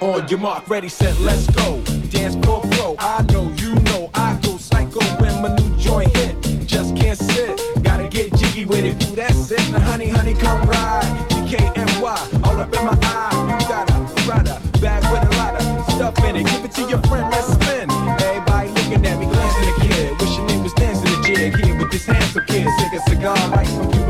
On your mark, ready, set, let's go. Dance for pro. I know, you know, I go psycho when my new joint hit. Just can't sit, gotta get jiggy with it. Ooh, that's it. Now, honey, honey, come ride. DKNY, all up in my eye. You got a rider, bag with a lot of stuff in it. Give it to your friend, let's spin. Sick a cigar, right from Cuba,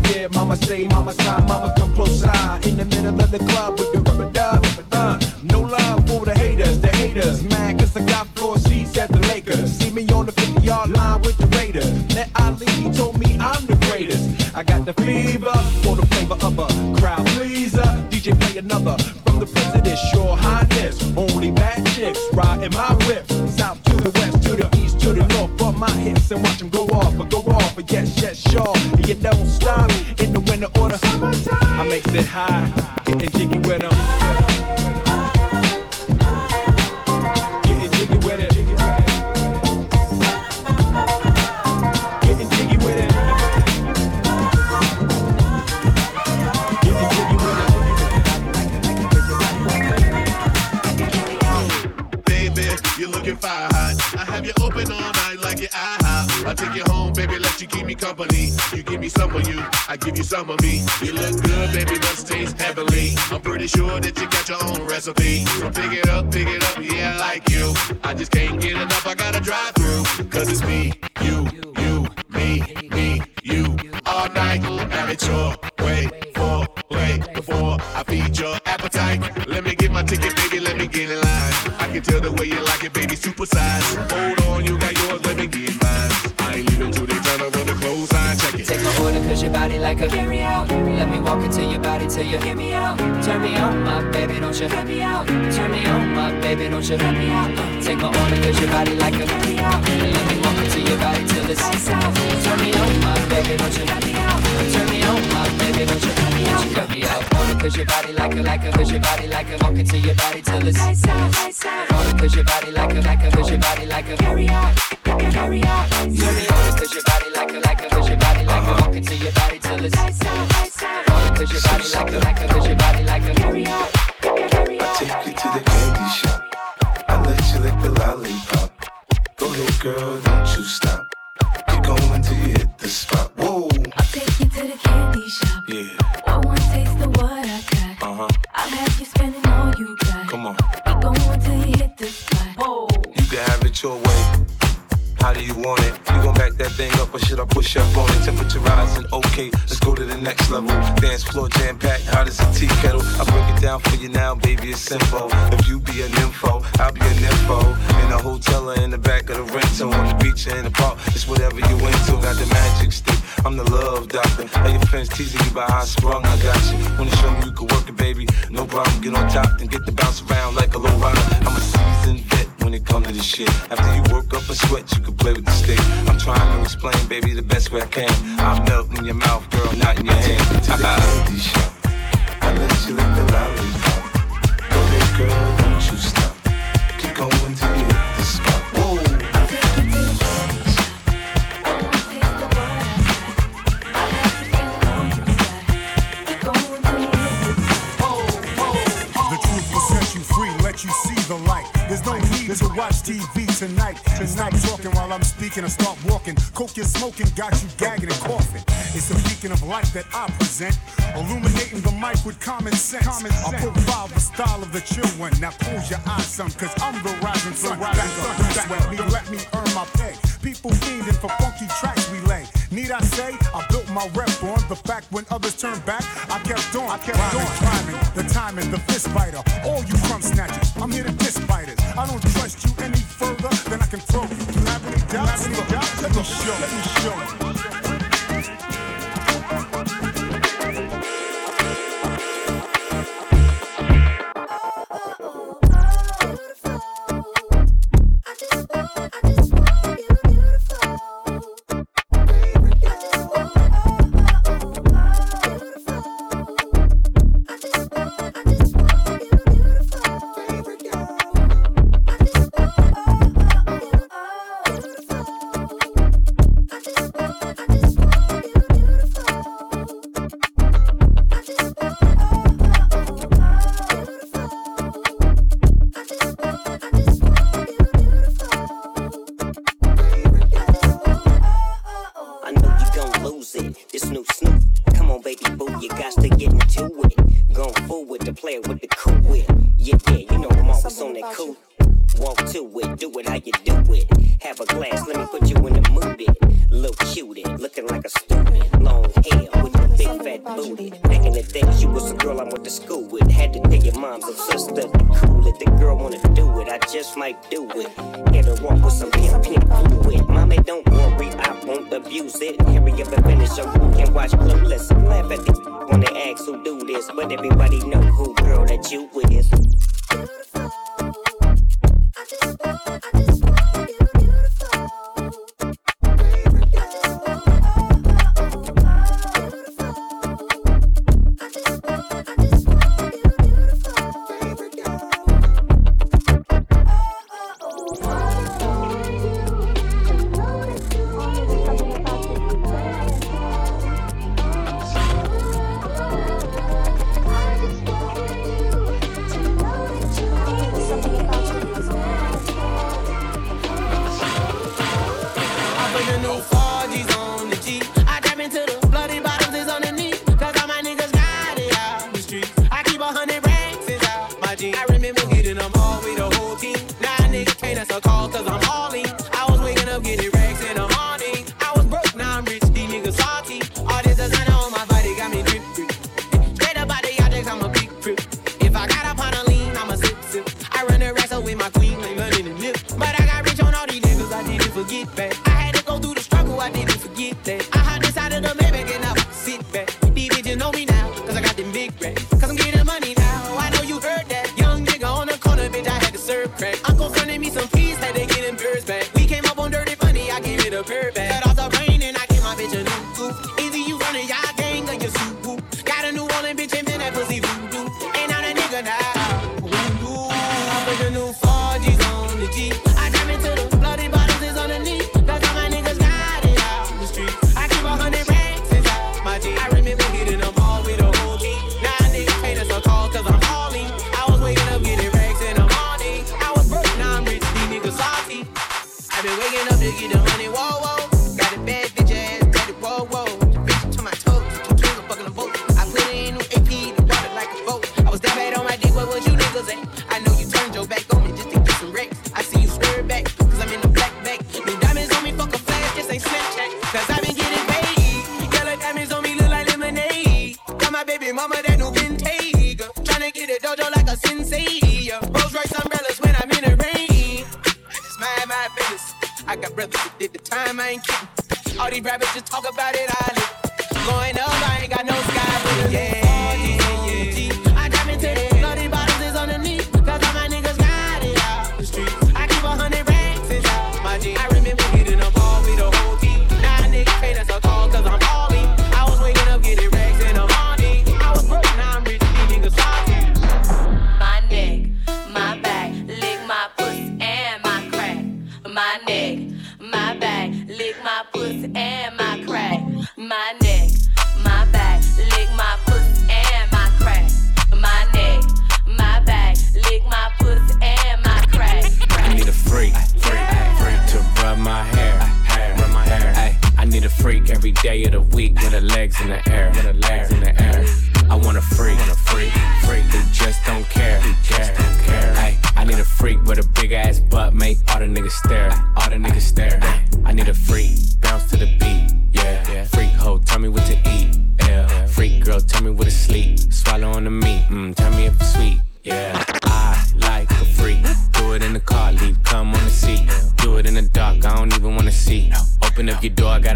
did. Mama say, mama side, mama come close side. In the middle of the club with the rubber dub. Uh, no love for the haters, the haters. Mad cause I got four seats at the Lakers. See me on the 50 yard line with the Raiders. That Ali he told me I'm the greatest. I got the fever for the flavor of a crowd pleaser. DJ play another from the president, your highness. Only bad chicks riding my whip. South to the west, to the east, to the north. Bump my hits and watch them go you don't stop in the winter order. I makes it high, getting jiggy with them. Of you, I give you some of me. You look good, baby, let's taste heavily. I'm pretty sure that you got your own recipe. So pick it up, pick it up, yeah, like you. I just can't get enough, I gotta drive through. Cause it's me, you, you, me, me, you. All night, have it your way, for play before I feed your appetite. Let me get my ticket, baby, let me get in line. I can tell the way you like it, baby, super size. Hold Cause your body like a carry out. Let me walk into your body till you hear me out. Turn me on, my baby, don't you let me out. Turn me on, my baby, don't you let me out. Take my order cause your body like a carry out. Let me walk into your body till it's lights out. Turn me on, my baby, don't you let me out. Turn me on, my baby, don't you let me out. Cut me out. Order cause your body like a, like a, cause your body like a. Walk into your body till it's lights out, lights out. Cause your body like a, like a, cause your body like a. Carry out, carry out. Turn me on cause your body Order cause your body like a, like a, cause your body like a. Carry out, carry out. Take you to the candy shop. I let you lick the lollipop. Go ahead, girl, don't you stop. Keep going till you hit the spot. Whoa, I'll take you to the candy shop. yeah, Want one taste of what I got? uh huh. I'll have you spending all you got. Come on, Keep going till you hit the spot. Whoa. you can have it your way. How do you want it? You gon' back that thing up or should I push up on it? Next level. Dance floor jam packed, hot as a tea kettle. I break it down for you now, baby, it's simple. If you be an info, I'll be an info. In a hotel or in the back of the rental, on the beach or in the park, it's whatever you into. Got the magic stick, I'm the love doctor. How your friends teasing you about how I sprung, I got you. Wanna show me you can work it, baby? No problem, get on top and get the bounce around like a low rider. I'm a seasoned when it comes to this shit. After you work up a sweat, you can play with the stick. I'm trying to explain, baby, the best way I can. I'm melting in your mouth, girl, not in your hand. To the candy shop. I let you lick the lollipop. Go ahead, girl, don't you stop. Keep going till you hit the spot. The light. There's no need to watch TV tonight. And stop talking while I'm speaking I start walking. Coke you're smoking got you gagging and coughing. It's the beacon of light that I present, illuminating the mic with common sense. I profile the style of the chill one. Now close your eyes, son, cause I'm the rising sun. Back up, back with me, let me earn my pay. People fiending for funky tracks we lay. Need I say, I built my rep on the fact when others turned back, I kept on, I kept on climbing. The timing, the fist biter, all you crumb snatchers, I'm here to diss biters. I don't trust you any further than I can throw you. Do you have any doubts? Let me show. Let me show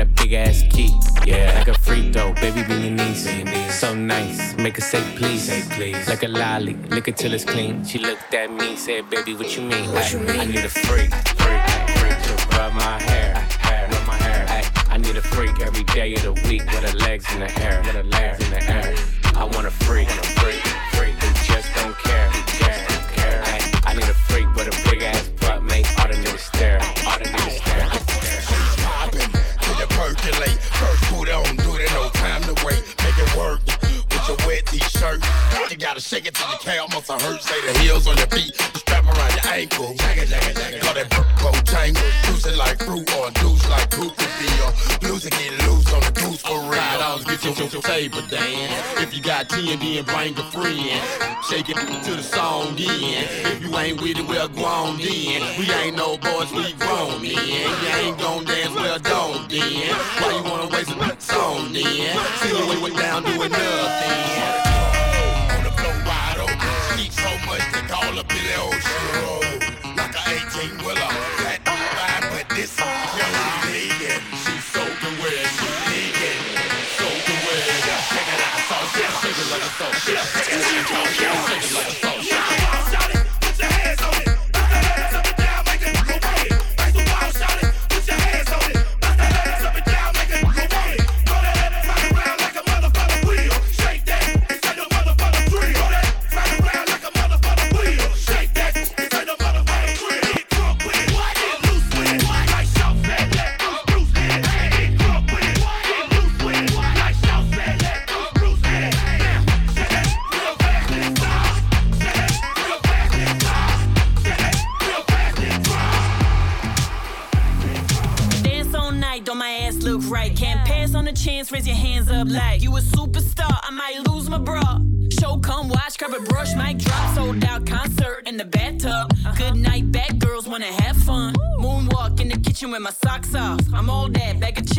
a big ass key. Yeah, like a free throw, baby, be your niece. So nice, make her say please. Say please. Like a lolly, lick it till it's clean. She looked at me, said, baby, what you mean? What you mean? I need a freak, freak, freak to rub my hair, hair, rub my hair. I need a freak every day of the week with her legs in the air, with her legs in the air. I want a freak, want a freak, freak gotta shake it till the calf muscle hurt. Say the heels on your feet, the strap around your ankle. Jagga, jagga, jagga. Call that coat tangle. It like fruit or douche like coupe to feel. Loose and get loose on the goose for real. Ride out, get your, your table dance. If you got TND and bring a friend, shake it to the song in. If you ain't with it, well, go on then. We ain't no boys, we grown men. You ain't gon' dance, well, don't then. Why you wanna waste a song then? See you way down doing nothing.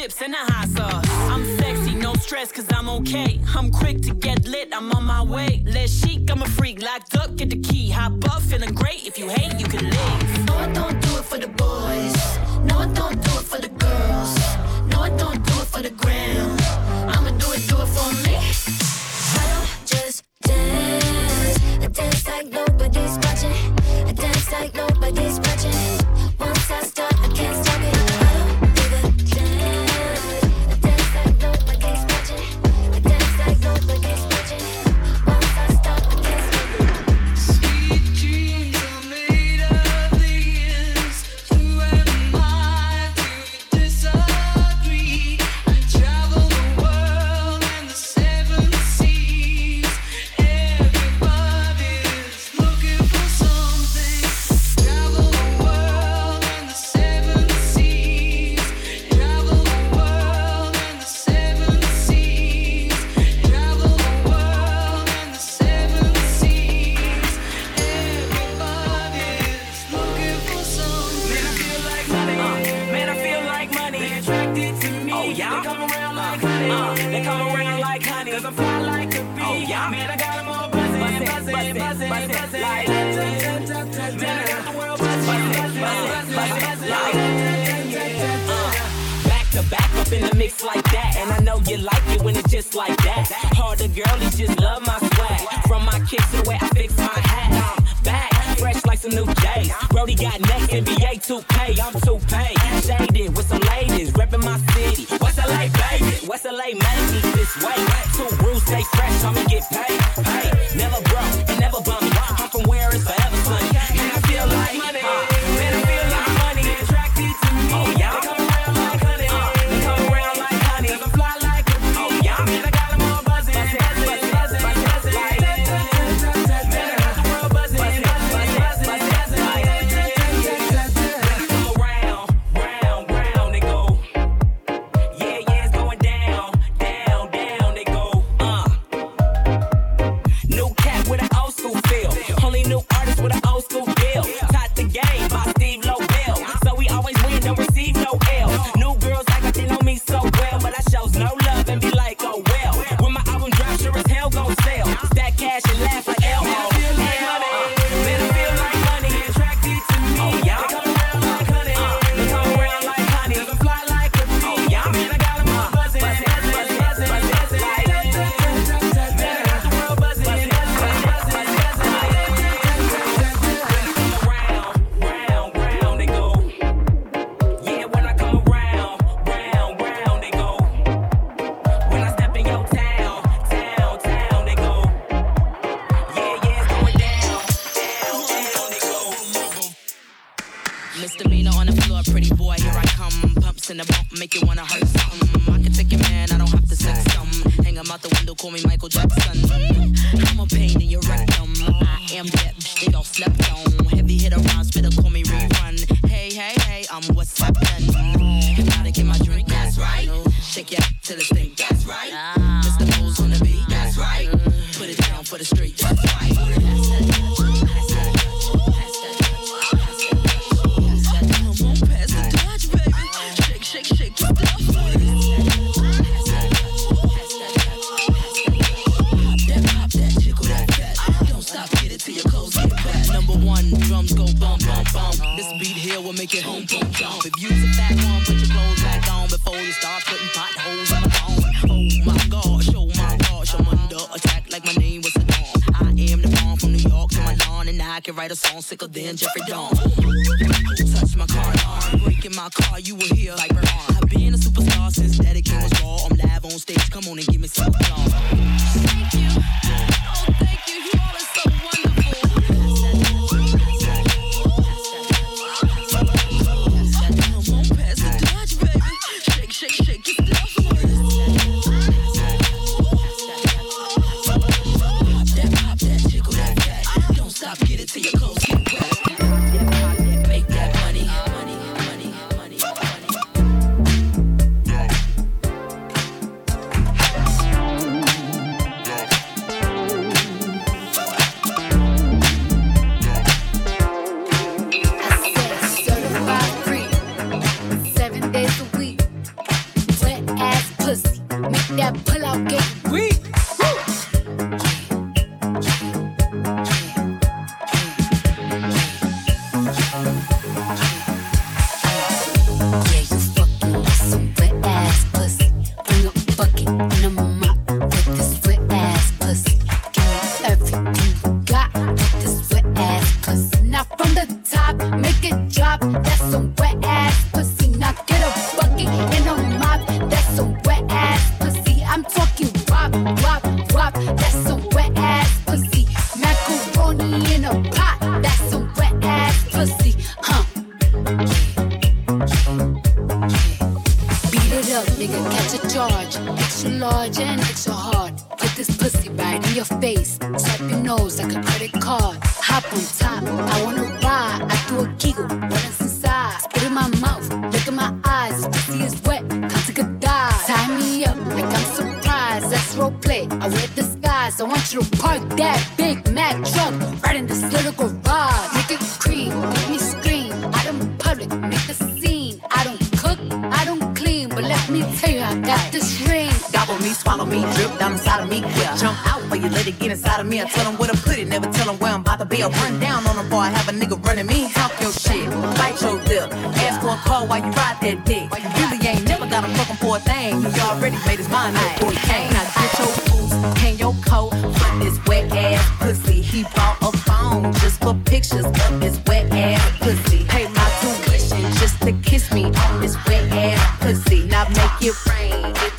Chips and a hot sauce. I'm sexy, no stress, cause I'm okay. I'm quick to get lit, I'm on my way. Less chic, I'm a freak, locked up, get the key. Hop up, feeling great. If you hate, you can leave. No, I don't do it for the boys. No, I don't do it for the girls. No, I don't do it for the gram. I'ma do it, do it for me. You like it when it's just like that. Harder girlies just love my swag. From my kicks to the way I fix my hat. I'm back, fresh like some new J's. Brody got next, NBA 2K, I'm 2K. Shaded with some ladies, reppin' my city. West LA, baby. West LA made me this way. Two rules, stay fresh, I'ma get paid. Hey, never broke love, love. kiss me on this wet ass pussy. Now make it rain.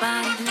Body,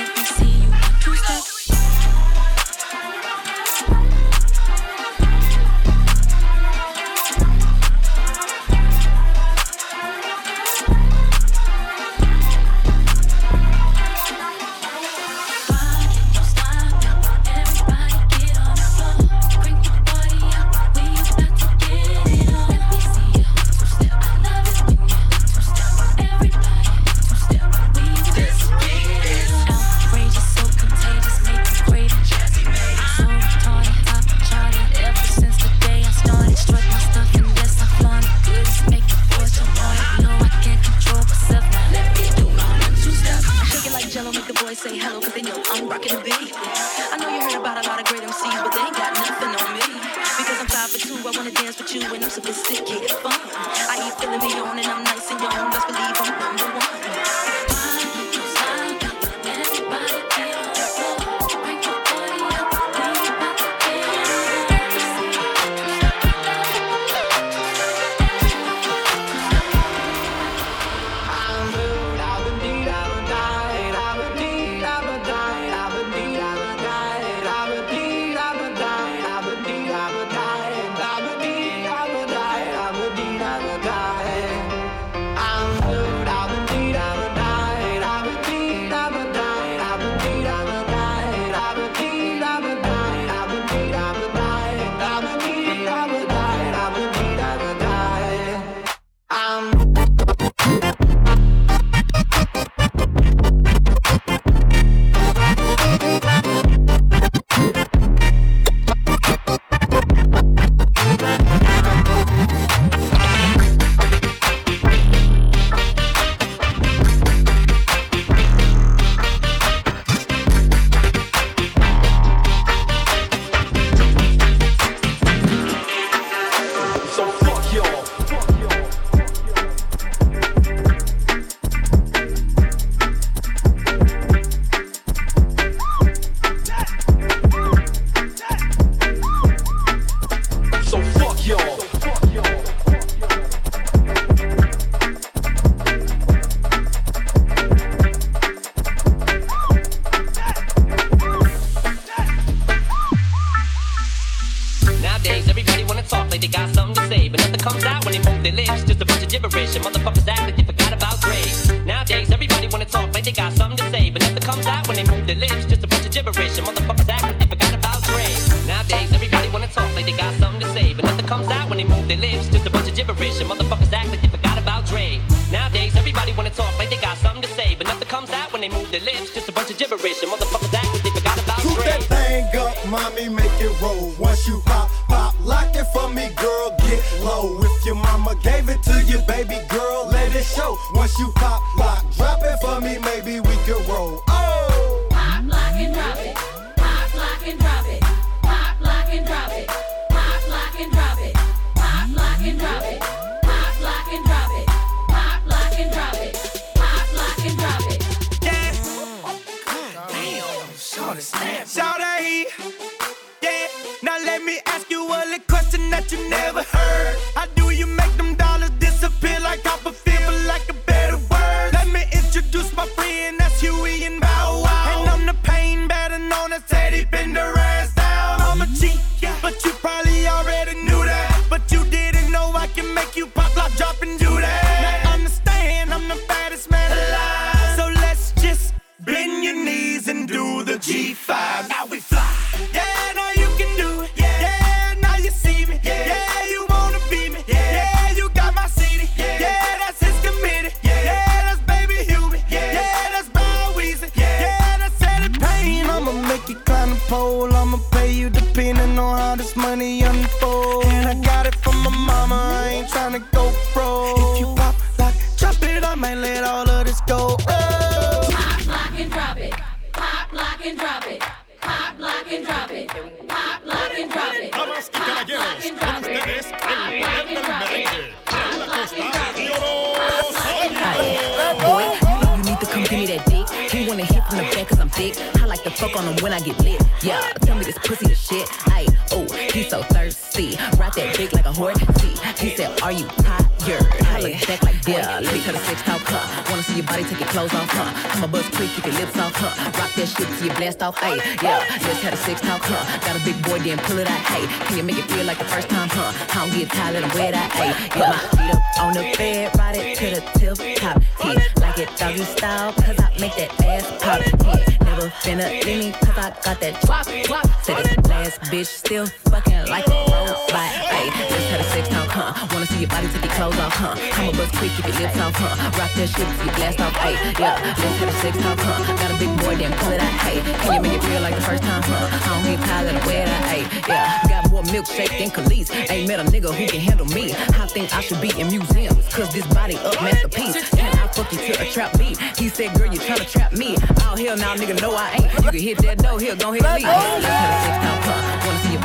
fuck on them when I get lit. Yeah, tell me this pussy the shit. Ay, oh, he's so thirsty. Ride that dick like a horse. See, he said, Are you tired? I look back like, yeah, let me cut a six talk, huh? Wanna see your body take your clothes off, huh? I'm a buzz quick, keep your lips off, huh? Rock that shit till you blast off, ay, yeah. Just had a six talk, huh? Got a big boy, then pull it out, hey. Can you make it feel like the first time, huh? I don't get tired, let him wear that, ay. Yeah, my feet up on the bed, ride it to the tip top, yeah. Like it doggy style, cause I make that ass pop, yeah. Never finna leave me, cause I got that drop, drop. Said this last bitch still fucking like a ay. Just had a six talk, huh? Wanna see your body take your clothes off, huh? I'm a buzz quick, keep your lips off, huh? Rock that shit till you blast off, ay. Yeah, let's have a six talk, huh? Got a big boy, then pull it out, hey. Can you make it feel like the first time, huh? I don't get tired, let him wear that, ay. Yeah, got more milkshake than Kelis. Ain't met a nigga who can handle me. I think I should be in museums, cause this body up masterpiece. Can I fuck you to a trap beat? He said, girl, you tryna trap me. Oh, hell now, nigga, no, I ain't. You can hit that door, here, go ahead and leave. Let's a six talk, huh?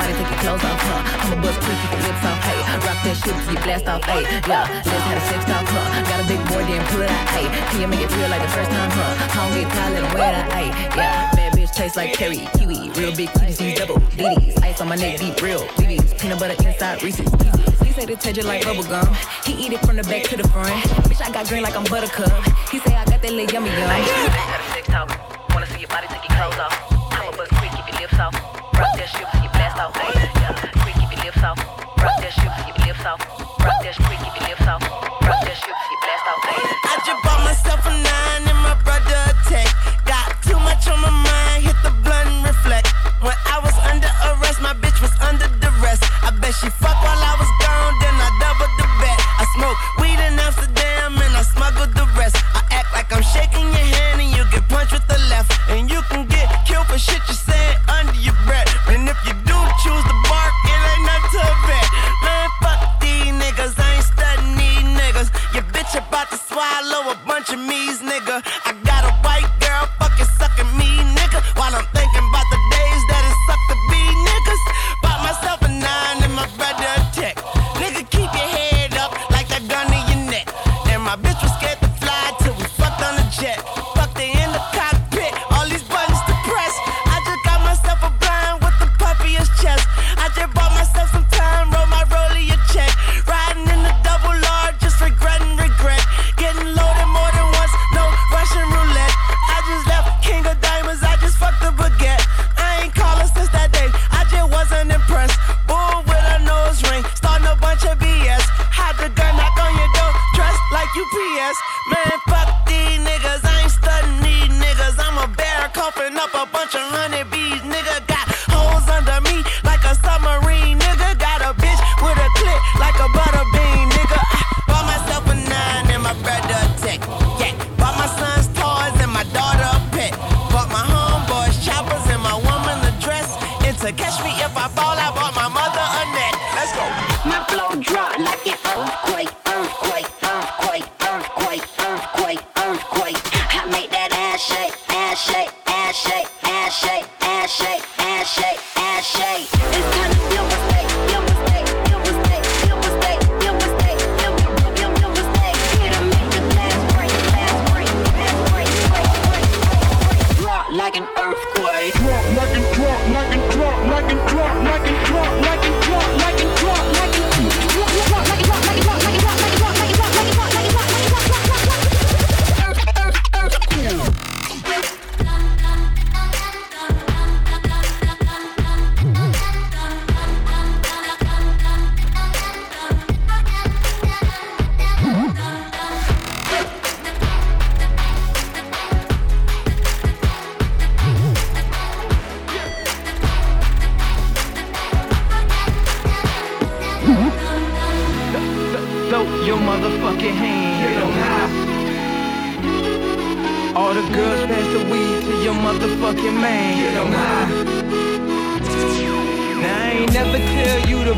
Wanna body take your clothes off, huh? I'm a buzz quick, keep your lips off, hey. Rock that shit till you blast off, hey. Yeah, let's have a six talk, huh? Got a big boy, then pull it out, hey. Can you make it feel like the first time, huh? I don't get tired, let him wear that, hey. Yeah, bad bitch taste like cherry, kiwi, real big TDCs, double DDs. Ice on my neck, deep, real BBs. Peanut butter inside Reese's. He say the taste like bubble gum. He eat it from the back to the front. Bitch, I got green like I'm buttercup. He say I got that little yummy yum. Had a six talk. Wanna see your body take your clothes off. I'm a buzz quick, keep your lips off. Rock that shit you blast off. Quick, keep your lips off. Rock that shit your lips off. Rock that quick, keep your lips off. Rock that shit you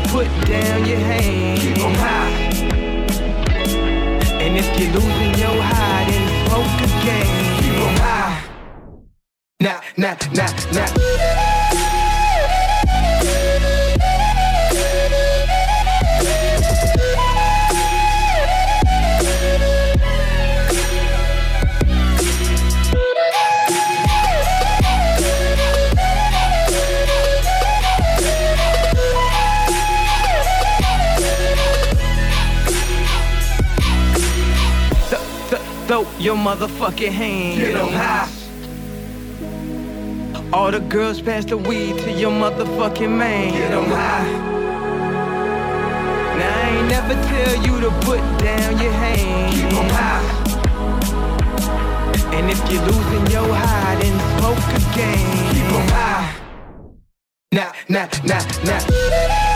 put down your hands. Keep them high. And if you're losing fucking hand. Get them high. All the girls pass the weed to your motherfucking man. Get them high. Now I ain't never tell you to put down your hand. Keep them high. And if you're losing your high, then smoke again. Keep them high. Nah, nah, nah, nah.